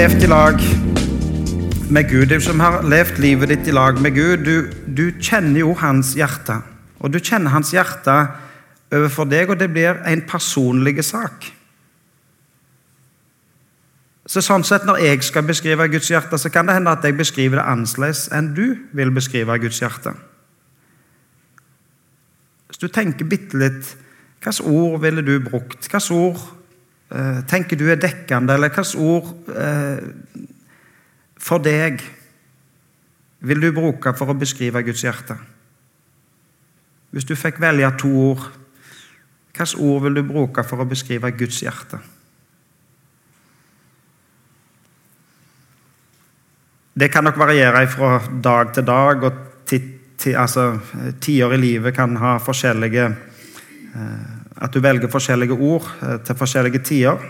levd i lag med Gud, du som har levd livet ditt i lag med Gud, du, du kjenner jo hans hjerte. Og du kjenner hans hjerte overfor deg, og det blir en personlig sak. Så sånn sett Når jeg skal beskrive Guds hjerte, så kan det hende at jeg beskriver det annerledes enn du vil beskrive Guds hjerte. Hvis du tenker bitte litt Hvilke ord ville du brukt? Hvilke ord tenker du er dekkende, eller hvilke ord eh, for deg vil du bruke for å beskrive Guds hjerte? Hvis du fikk velge to ord, hvilke ord vil du bruke for å beskrive Guds hjerte? Det kan nok variere fra dag til dag, og ti til, altså, tider i livet kan ha forskjellige Eh, at du velger forskjellige ord eh, til forskjellige tider.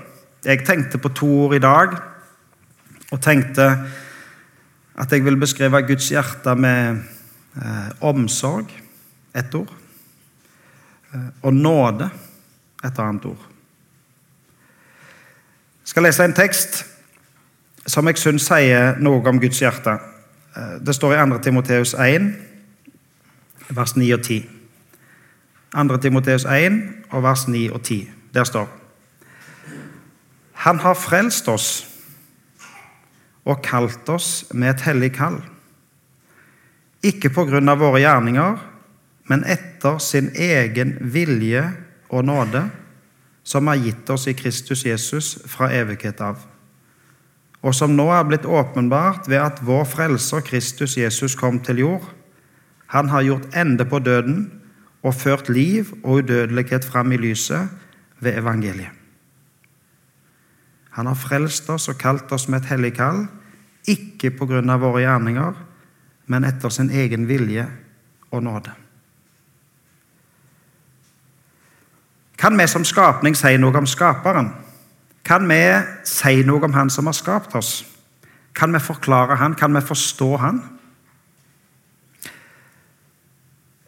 Jeg tenkte på to ord i dag, og tenkte at jeg vil beskrive Guds hjerte med eh, omsorg, ett ord, eh, og nåde, et annet ord. Jeg skal lese en tekst som jeg syns sier noe om Guds hjerte. Eh, det står i 2. Timoteus 1, vers 9 og 10. 2. Timoteus 1, og vers 9 og 10. Der står Han har frelst oss og kalt oss med et hellig kall. Ikke på grunn av våre gjerninger, men etter sin egen vilje og nåde, som har gitt oss i Kristus Jesus fra evighet av, og som nå er blitt åpenbart ved at vår Frelser Kristus Jesus kom til jord. Han har gjort ende på døden og ført liv og udødelighet fram i lyset ved evangeliet. Han har frelst oss og kalt oss med et hellig kall, ikke på grunn av våre gjerninger, men etter sin egen vilje og nåde. Kan vi som skapning si noe om Skaperen? Kan vi si noe om Han som har skapt oss? Kan vi forklare Han? Kan vi forstå Han?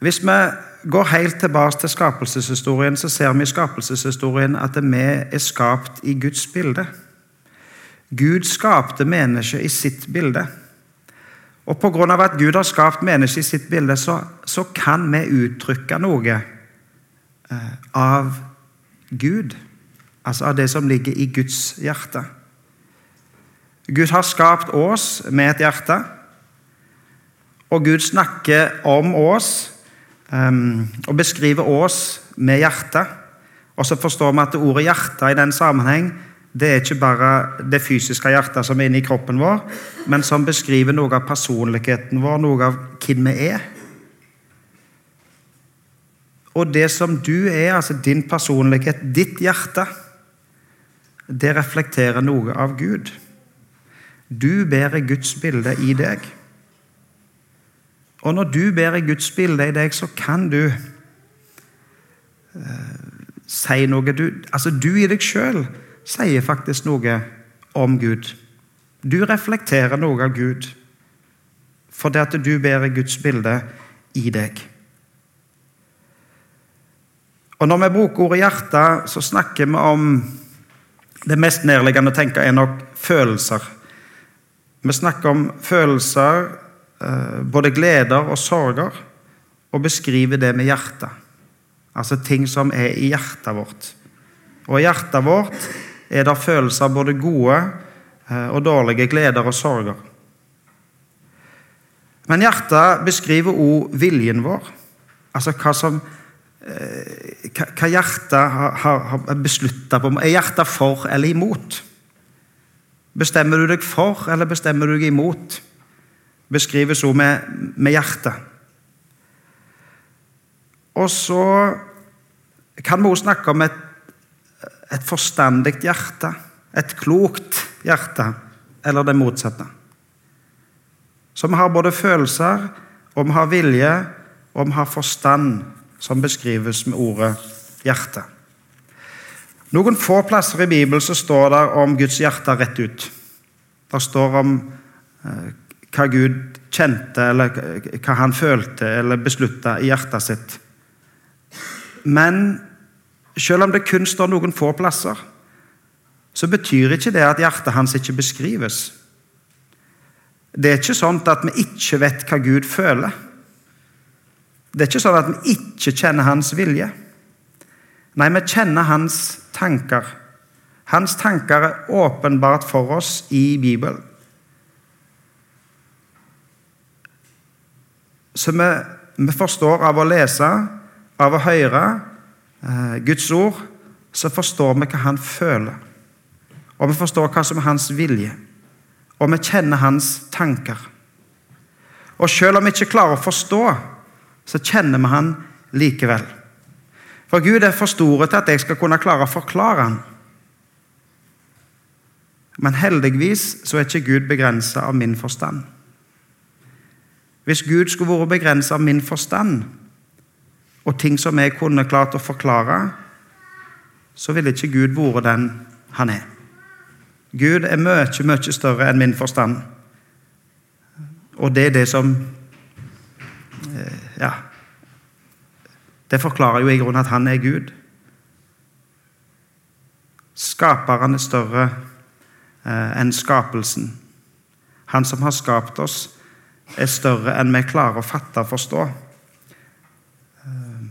Hvis vi går helt tilbake til skapelseshistorien, så ser vi i skapelseshistorien at vi er skapt i Guds bilde. Gud skapte mennesket i sitt bilde. Og Pga. at Gud har skapt mennesket i sitt bilde, så, så kan vi uttrykke noe eh, av Gud. Altså av det som ligger i Guds hjerte. Gud har skapt oss med et hjerte, og Gud snakker om oss um, og beskriver oss med hjertet. Og så forstår vi at ordet 'hjerte' i den sammenheng det er ikke bare det fysiske hjertet som er inni kroppen vår, men som beskriver noe av personligheten vår, noe av hvem vi er. Og det som du er, altså din personlighet, ditt hjerte, det reflekterer noe av Gud. Du bærer Guds bilde i deg. Og når du bærer Guds bilde i deg, så kan du uh, si noe du, Altså, du i deg sjøl sier faktisk noe om Gud. Du reflekterer noe av Gud fordi at du bærer Guds bilde i deg. Og Når vi bruker ordet hjerte, så snakker vi om Det mest nærliggende å tenke er nok følelser. Vi snakker om følelser Eh, både gleder og sorger, og beskrive det med hjertet. Altså ting som er i hjertet vårt. Og i hjertet vårt er det følelser av både gode eh, og dårlige, gleder og sorger. Men hjertet beskriver òg viljen vår. Altså hva som eh, hva hjertet har beslutta på. Er hjertet for eller imot? Bestemmer du deg for, eller bestemmer du deg imot? Beskrives også med, med hjertet. Og så kan vi også snakke om et, et forstandig hjerte. Et klokt hjerte, eller det motsatte. Så vi har både følelser, og vi har vilje, og vi har forstand, som beskrives med ordet hjerte. Noen få plasser i Bibelen så står det om Guds hjerte rett ut. Det står om eh, hva Gud kjente, eller hva han følte eller beslutta i hjertet sitt. Men selv om det kun står noen få plasser, så betyr ikke det at hjertet hans ikke beskrives. Det er ikke sånn at vi ikke vet hva Gud føler. Det er ikke sånn at vi ikke kjenner hans vilje. Nei, vi kjenner hans tanker. Hans tanker er åpenbart for oss i Bibelen. Så vi, vi forstår av å lese, av å høre eh, Guds ord, så forstår vi hva han føler. Og vi forstår hva som er hans vilje. Og vi kjenner hans tanker. Og selv om vi ikke klarer å forstå, så kjenner vi han likevel. For Gud er for store til at jeg skal kunne klare å forklare han. Men heldigvis så er ikke Gud begrensa av min forstand. Hvis Gud skulle vært begrensa av min forstand og ting som jeg kunne klart å forklare, så ville ikke Gud vært den han er. Gud er mye, mye større enn min forstand. Og det er det som eh, Ja. Det forklarer jo i grunnen at han er Gud. Skaperen er større eh, enn skapelsen. Han som har skapt oss, er større enn vi klarer å fatte og forstå. Eh,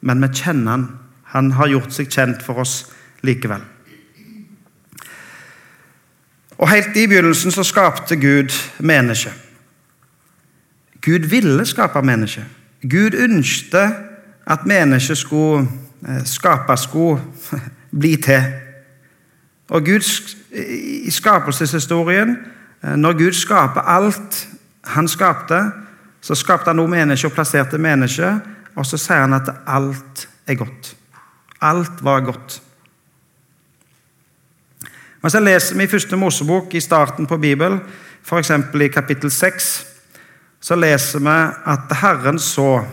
men vi kjenner han. Han har gjort seg kjent for oss likevel. Og Helt i begynnelsen så skapte Gud mennesket. Gud ville skape mennesket. Gud ønskte at mennesket skulle skape, skulle bli til. Og Gud, I skapelseshistorien, eh, når Gud skaper alt han skapte, så skapte han noe menneske og plasserte mennesket, og så sier han at alt er godt. Alt var godt. Men så leser vi i første Mosebok, i starten på Bibelen, f.eks. i kapittel 6, så leser vi at Herren så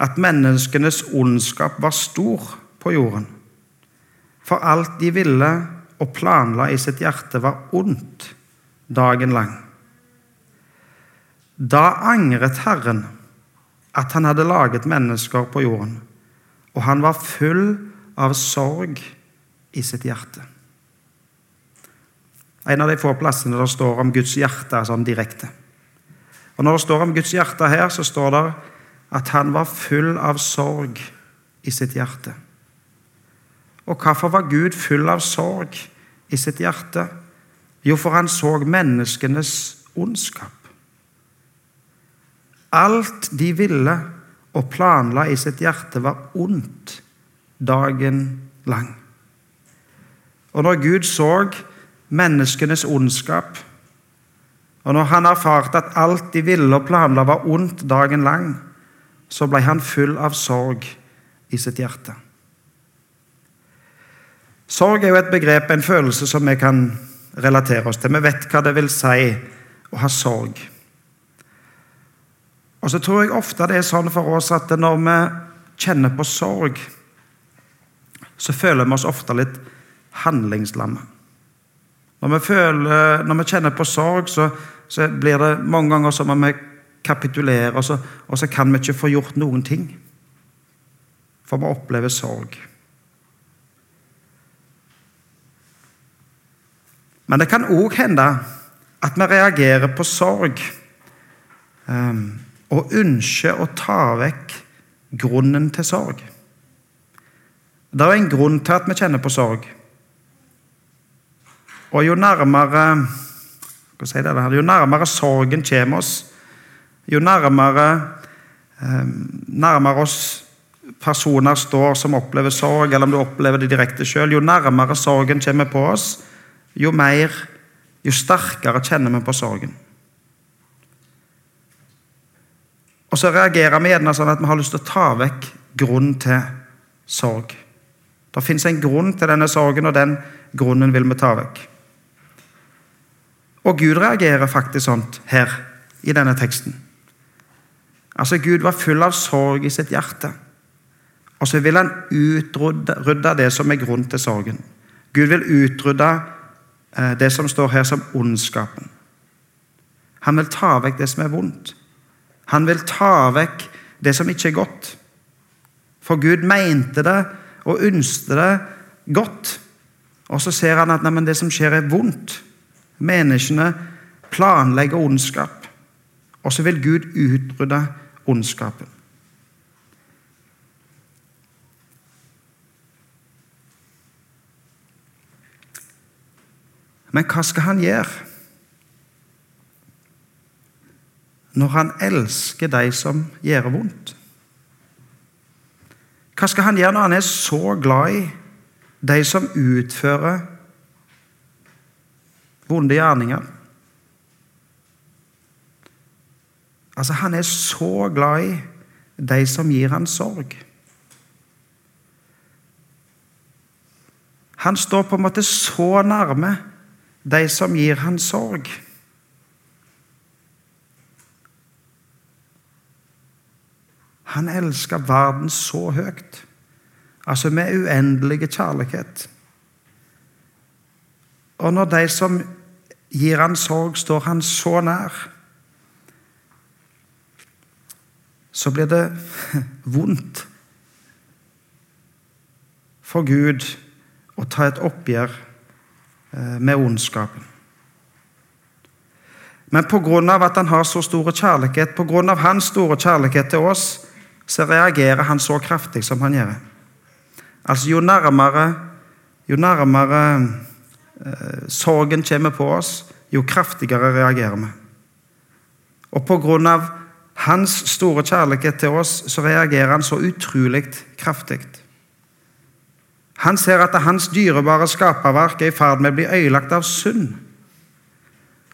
at menneskenes ondskap var stor på jorden. For alt de ville og planla i sitt hjerte, var ondt dagen lang. Da angret Herren at han hadde laget mennesker på jorden, og han var full av sorg i sitt hjerte. En av de få plassene det står om Guds hjerte sånn direkte. Og Når det står om Guds hjerte her, så står det at han var full av sorg i sitt hjerte. Og hvorfor var Gud full av sorg i sitt hjerte? Jo, for han så menneskenes ondskap. Alt de ville og planla i sitt hjerte, var ondt dagen lang. Og når Gud så menneskenes ondskap. Og når han erfarte at alt de ville og planla var ondt dagen lang, så ble han full av sorg i sitt hjerte. Sorg er jo et begrep, en følelse som vi kan relatere oss til. Vi vet hva det vil si å ha sorg. Og så tror jeg ofte det er sånn for oss at når vi kjenner på sorg, så føler vi oss ofte litt handlingslamme. Når vi, når vi kjenner på sorg, så, så, blir det mange ganger som om vi kapitulerer, og så, og så kan vi ikke få gjort noen ting. For vi opplever sorg. Men det kan òg hende at vi reagerer på sorg um, og ønsker å ta vekk grunnen til sorg. Det er en grunn til at vi kjenner på sorg. Og jo nærmere si det, jo nærmere sorgen kommer oss, jo nærmere, eh, nærmere oss personer står som opplever sorg, eller om du opplever det direkte sjøl, jo nærmere sorgen kommer på oss, jo mer, jo sterkere kjenner vi på sorgen. Og så reagerer vi gjerne sånn at vi har lyst til å ta vekk grunn til sorg. Det fins en grunn til denne sorgen, og den grunnen vil vi ta vekk. Og Gud reagerer faktisk sånn her i denne teksten. Altså, Gud var full av sorg i sitt hjerte. Og så vil han utrydde det som er grunn til sorgen. Gud vil utrydde eh, det som står her som ondskapen. Han vil ta vekk det som er vondt. Han vil ta vekk det som ikke er godt. For Gud mente det og ønsket det godt. Og så ser han at nei, det som skjer, er vondt. Menneskene planlegger ondskap. Og så vil Gud utrydde ondskapen. Men hva skal han gjøre når han elsker de som gjør vondt? Hva skal han gjøre når han er så glad i de som utfører vonde gjerninger? Altså, han er så glad i de som gir han sorg. Han står på en måte så nærme de som gir han sorg. Han elsker verden så høyt, altså med uendelig kjærlighet. Og når de som gir han sorg, står han så nær, så blir det vondt for Gud å ta et oppgjør eh, med ondskapen. Men pga. at han har så stor kjærlighet, pga. hans store kjærlighet til oss, så reagerer han så kraftig som han gjør. Altså, jo nærmere, jo nærmere eh, sorgen kommer på oss, jo kraftigere reagerer vi. Og pga. hans store kjærlighet til oss, så reagerer han så utrolig kraftig. Han ser at hans dyrebare skaperverk er i ferd med å bli ødelagt av synd.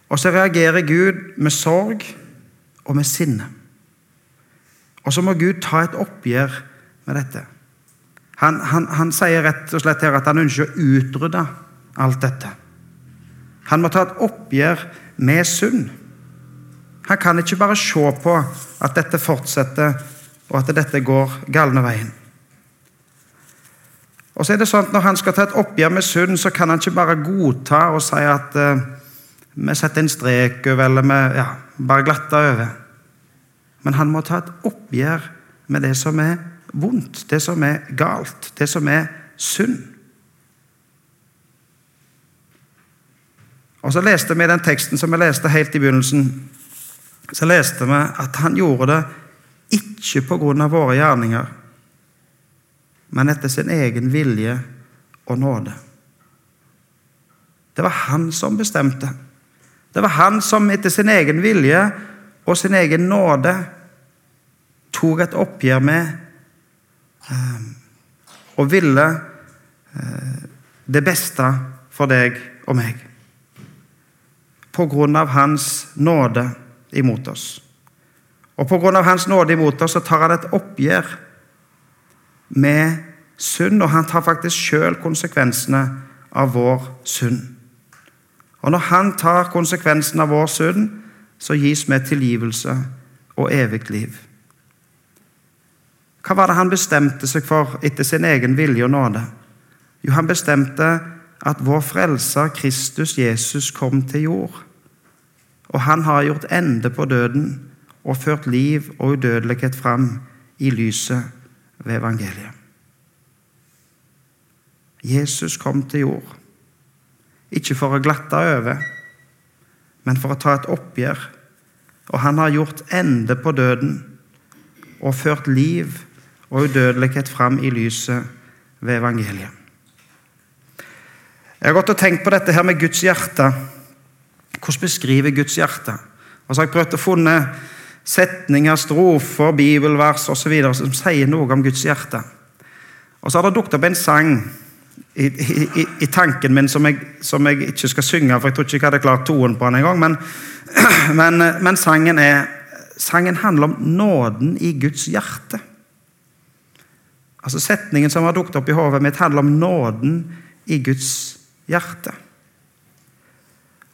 Og så reagerer Gud med sorg og med sinne. Og så må Gud ta et oppgjør med dette. Han, han, han sier rett og slett her at han ønsker å utrydde alt dette. Han må ta et oppgjør med synd. Han kan ikke bare se på at dette fortsetter, og at dette går galne veien. Og så er det sånn at Når han skal ta et oppgjør med synd, så kan han ikke bare godta og si at uh, vi setter en strek over, eller vi ja, bare glatter over. Men han må ta et oppgjør med det som er vondt, det som er galt, det som er synd. Og Så leste vi den teksten som vi leste helt i begynnelsen. Så leste vi at han gjorde det ikke pga. våre gjerninger, men etter sin egen vilje og nåde. Det var han som bestemte. Det var han som etter sin egen vilje og sin egen nåde tok et oppgjør med eh, og ville eh, det beste for deg og meg. På grunn av Hans nåde imot oss. Og på grunn av Hans nåde imot oss så tar han et oppgjør med synd, og han tar faktisk sjøl konsekvensene av vår synd. Og når han tar konsekvensen av vår synd, så gis vi tilgivelse og evig liv. Hva var det han bestemte seg for etter sin egen vilje og nåde? Jo, han bestemte at vår frelser Kristus Jesus kom til jord. Og han har gjort ende på døden og ført liv og udødelighet fram i lyset ved evangeliet. Jesus kom til jord, ikke for å glatte over, men for å ta et oppgjør. Og han har gjort ende på døden og ført liv og udødelighet fram i lyset ved evangeliet. Jeg har gått og tenkt på dette her med Guds hjerte. Hvordan beskriver Guds hjerte? Og så har jeg prøvd å finne setninger, strofer, bibelvers osv. som sier noe om Guds hjerte. Og så har det dukket opp en sang i, i, i, tanken min som jeg, som jeg, ikke skal synge, for jeg tror ikke jeg hadde klart toen på den engang. Men, men, men sangen, er, sangen handler om nåden i Guds hjerte. Altså Setningen som har dukket opp i hodet mitt, handler om nåden i Guds hjerte.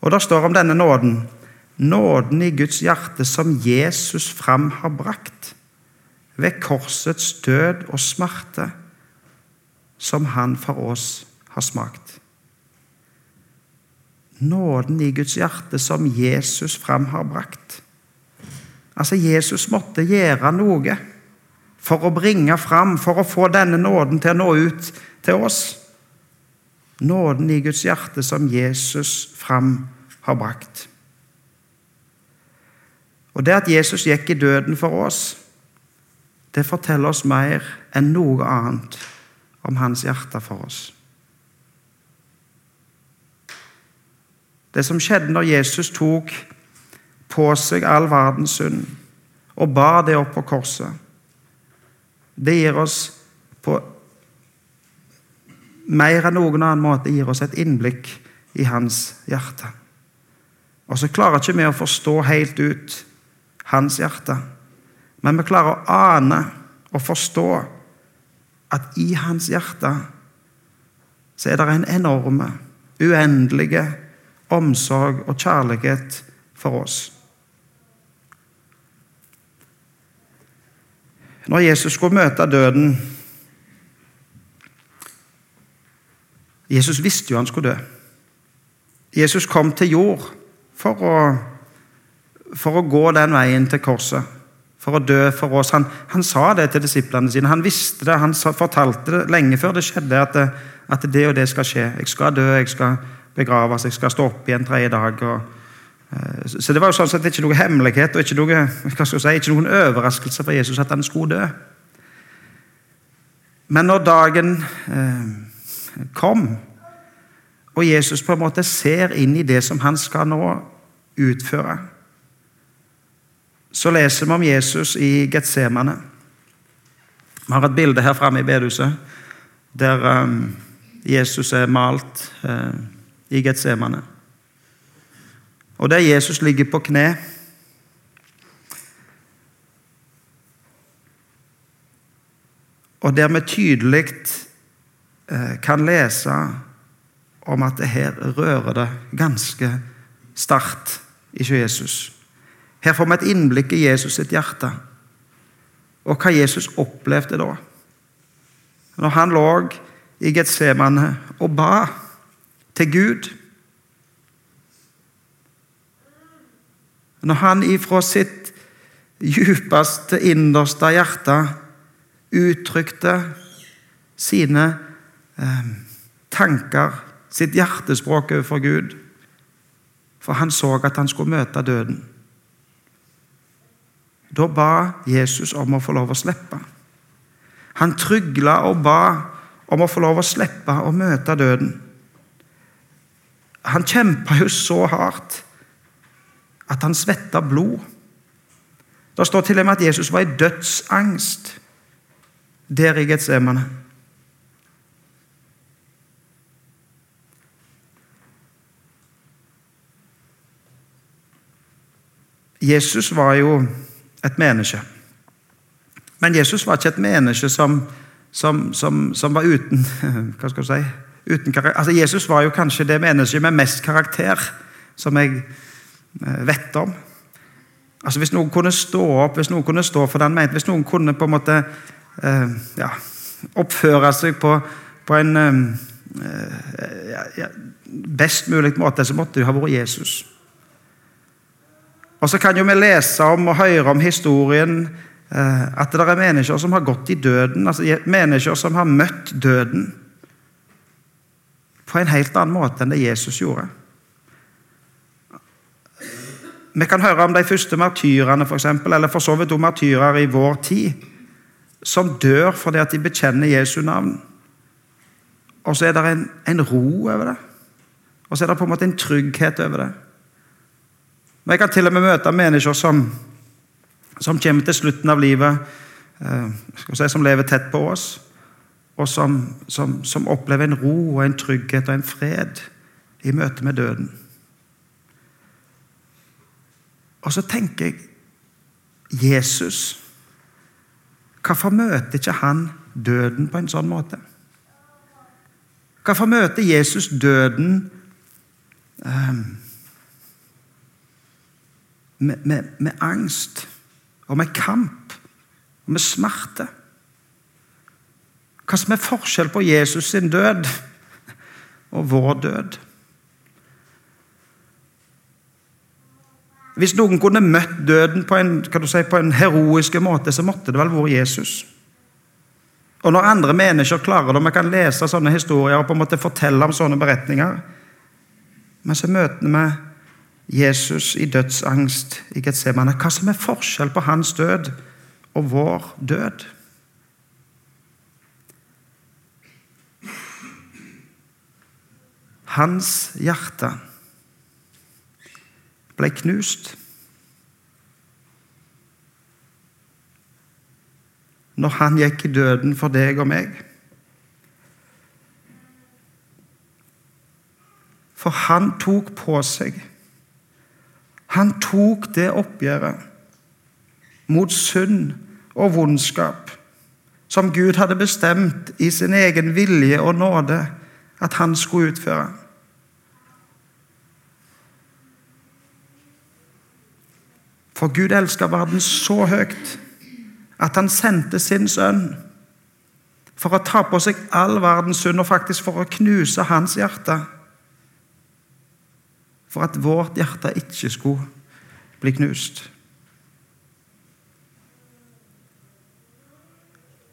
Og der står om denne nåden nåden i Guds hjerte som Jesus fram har brakt ved korsets død og smerte som han for oss har smakt. Nåden i Guds hjerte som Jesus fram har brakt. Altså, Jesus måtte gjøre noe for å bringe fram, for å få denne nåden til å nå ut til oss. nåden i Guds hjerte som Jesus fram har brakt. Og det at Jesus gikk i døden for oss, det forteller oss mer enn noe annet om hans hjerte for oss. Det som skjedde når Jesus tok på seg all verdens synd og bar det opp på korset, det gir oss på mer enn noen annen måte gir oss et innblikk i hans hjerte. Og så klarer ikke vi å forstå helt ut hans hjerte. Men vi klarer å ane og forstå at i hans hjerte så er det en enorme, uendelige omsorg og kjærlighet for oss. Når Jesus skulle møte døden Jesus visste jo han skulle dø. Jesus kom til jord for å for å gå den veien til korset, for å dø for oss. Han, han sa det til disiplene sine. Han visste det, han fortalte det lenge før det skjedde, at det, at det og det skal skje. Jeg skal dø, jeg skal begraves, jeg skal stå opp igjen tredje dag. Og, uh, så det var jo sånn sett ikke noe hemmelighet og ikke, noe, si, ikke noen overraskelse for Jesus at han skulle dø. Men når dagen eh, kom, og Jesus på en måte ser inn i det som han skal nå utføre så leser vi om Jesus i Getsemane. Vi har et bilde her framme i bedehuset der um, Jesus er malt uh, i Getsemane. Og der Jesus ligger på kne. Og der vi tydelig uh, kan lese om at det her rører det ganske sterkt i Jesus. Her får vi et innblikk i Jesus sitt hjerte, og hva Jesus opplevde da. Når han lå i Getsemane og ba til Gud. Når han ifra sitt djupeste, innerste hjerte uttrykte sine eh, tanker, sitt hjertespråk overfor Gud. For han så at han skulle møte døden. Da ba Jesus om å få lov å slippe. Han trygla og ba om å få lov å slippe å møte døden. Han kjempa jo så hardt at han svetta blod. Det står til og med at Jesus var i dødsangst der i Getsemane. Jesus var jo et menneske. Men Jesus var ikke et menneske som, som, som, som var uten hva skal du si, uten altså Jesus var jo kanskje det mennesket med mest karakter som jeg eh, vet om. Altså Hvis noen kunne stå opp, hvis noen kunne stå for det han mente, hvis noen kunne på en måte eh, ja, oppføre seg på, på en eh, ja, ja, best mulig måte, så måtte det ha vært Jesus. Og så kan jo vi lese om og høre om historien eh, at det er mennesker som har gått i døden, altså mennesker som har møtt døden på en helt annen måte enn det Jesus gjorde. Vi kan høre om de første martyrene, for eksempel, eller for så vidt om martyrer i vår tid, som dør fordi at de bekjenner Jesu navn. Og så er det en, en ro over det. Og så er det på en måte en trygghet over det. Men jeg kan til og med møte mennesker som, som kommer til slutten av livet, eh, si, som lever tett på oss, og som, som, som, opplever en ro og en trygghet og en fred i møte med døden. Og så tenker jeg Jesus Hvorfor møter ikke han døden på en sånn måte? Hvorfor møter Jesus døden um, med, med, med angst og med kamp og med smerte. Hva som er forskjell på Jesus sin død og vår død? Hvis noen kunne møtt døden på en, si, på en heroisk måte, så måtte det vel vært Jesus. Og når andre mennesker klarer det, og vi kan lese sånne historier og på en måte fortelle om sånne beretninger Men så møter vi Jesus i dødsangst i Getsemane. Hva som er forskjell på hans død og vår død? Hans hjerte ble knust. når han gikk i døden for deg og meg. For han tok på seg Han tok det oppgjøret mot synd og vondskap som Gud hadde bestemt i sin egen vilje og nåde at han skulle utføre. For Gud elsker verden så høyt at han sendte sin sønn for å ta på seg all verdens synd, og faktisk for å knuse hans hjerte. For at vårt hjerte ikke skulle bli knust.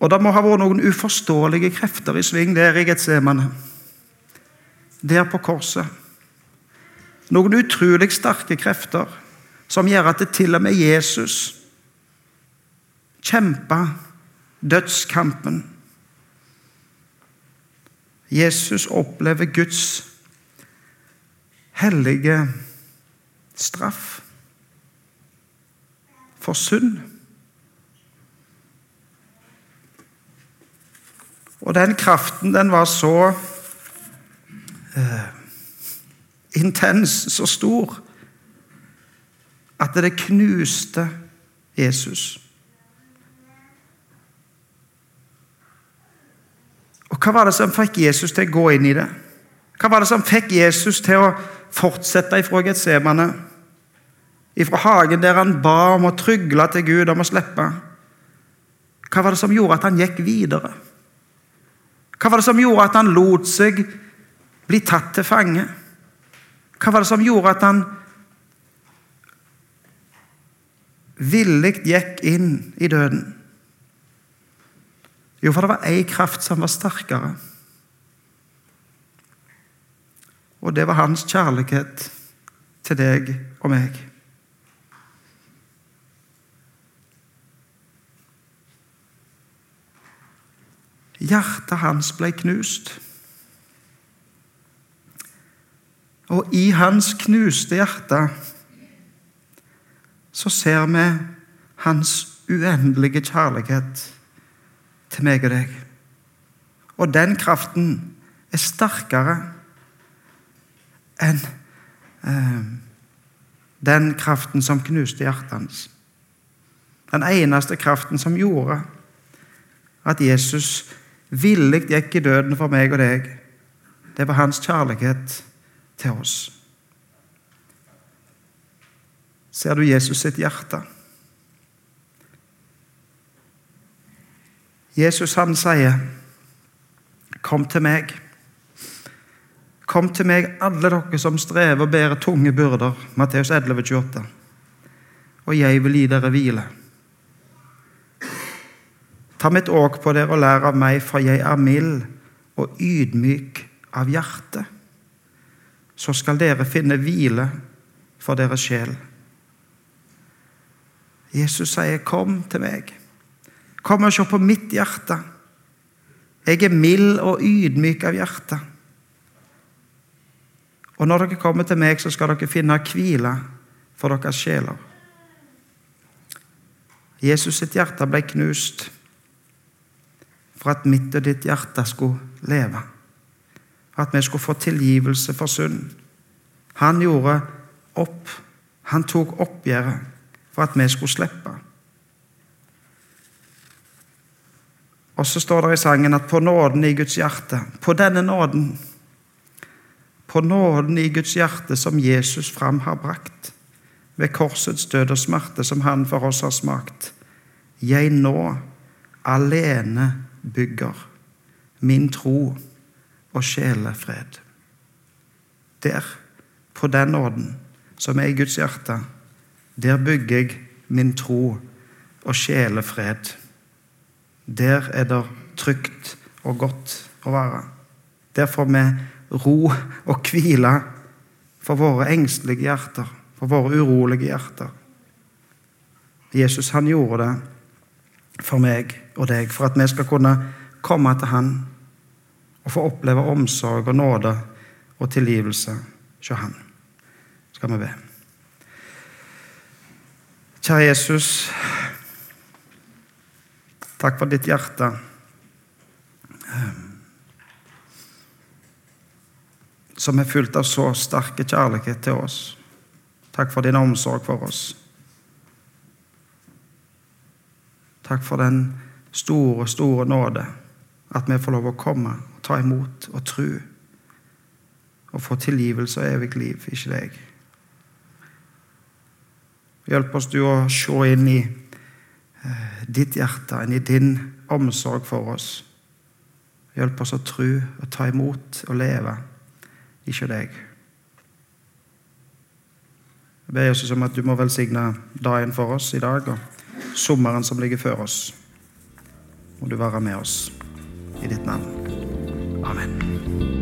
Og Det må ha vært noen uforståelige krefter i sving der i Getsemane. Der på korset. Noen utrolig sterke krefter som gjør at det til og med Jesus kjempa dødskampen. Jesus opplever Guds hellige straff for synd. Og den kraften, den var så eh, intens, så stor, at det knuste Jesus. Og Hva var det som fikk Jesus til å gå inn i det? Hva var det som fikk Jesus til å fortsette ifra Getsemane? Ifra hagen der han ba om å trygle til Gud om å slippe? Hva var det som gjorde at han gikk videre? Hva var det som gjorde at han lot seg bli tatt til fange? Hva var det som gjorde at han villig gikk inn i døden? Jo, for det var ei kraft som var sterkere. Og det var hans kjærlighet til deg og meg. Hjertet hans ble knust. Og i hans knuste hjerte så ser vi hans uendelige kjærlighet til meg og deg. Og den kraften er sterkere enn eh, den kraften som knuste hjertet hans. Den eneste kraften som gjorde at Jesus villig gikk i døden for meg og deg, det var hans kjærlighet til oss. Ser du Jesus sitt hjerte? Jesus han sier, 'Kom til meg'. Kom til meg, alle dere som strever og bærer tunge byrder. Matteus 11, 28. Og jeg vil gi dere hvile. Ta mitt åk på dere og lær av meg, for jeg er mild og ydmyk av hjerte. Så skal dere finne hvile for deres sjel. Jesus sier, 'Kom til meg'. Kom og se på mitt hjerte. Jeg er mild og ydmyk av hjerte. Og når dere kommer til meg, så skal dere finne hvile for deres sjeler. Jesus sitt hjerte ble knust for at mitt og ditt hjerte skulle leve. For at vi skulle få tilgivelse for synd. Han gjorde opp. Han tok oppgjøret for at vi skulle slippe. Og så står det i sangen at på nåden i Guds hjerte, på denne nåden På nåden i Guds hjerte som Jesus fram har brakt, ved korsets død og smerte som Han for oss har smakt, jeg nå alene bygger min tro og sjelefred. Der, på den nåden som er i Guds hjerte, der bygger jeg min tro og sjelefred. Der er det trygt og godt å være. Der får vi ro og hvile for våre engstelige hjerter, for våre urolige hjerter. Jesus han gjorde det for meg og deg, for at vi skal kunne komme til Han og få oppleve omsorg og nåde og tilgivelse hos Han. Skal vi be. Kjære Jesus, takk for ditt hjerte. Som er fulgt av så sterke kjærlighet til oss. Takk for din omsorg for oss. Takk for den store, store nåde at vi får lov å komme ta imot og tro og få tilgivelse og evig liv, ikke deg. Hjelp oss du å se inn i eh, ditt hjerte, inn i din omsorg for oss. Hjelp oss å tro og ta imot og leve, ikke deg. Jeg ber Jesus om at du må velsigne dagen for oss i dag og sommeren som ligger før oss. Må du være med oss i ditt navn. Amen.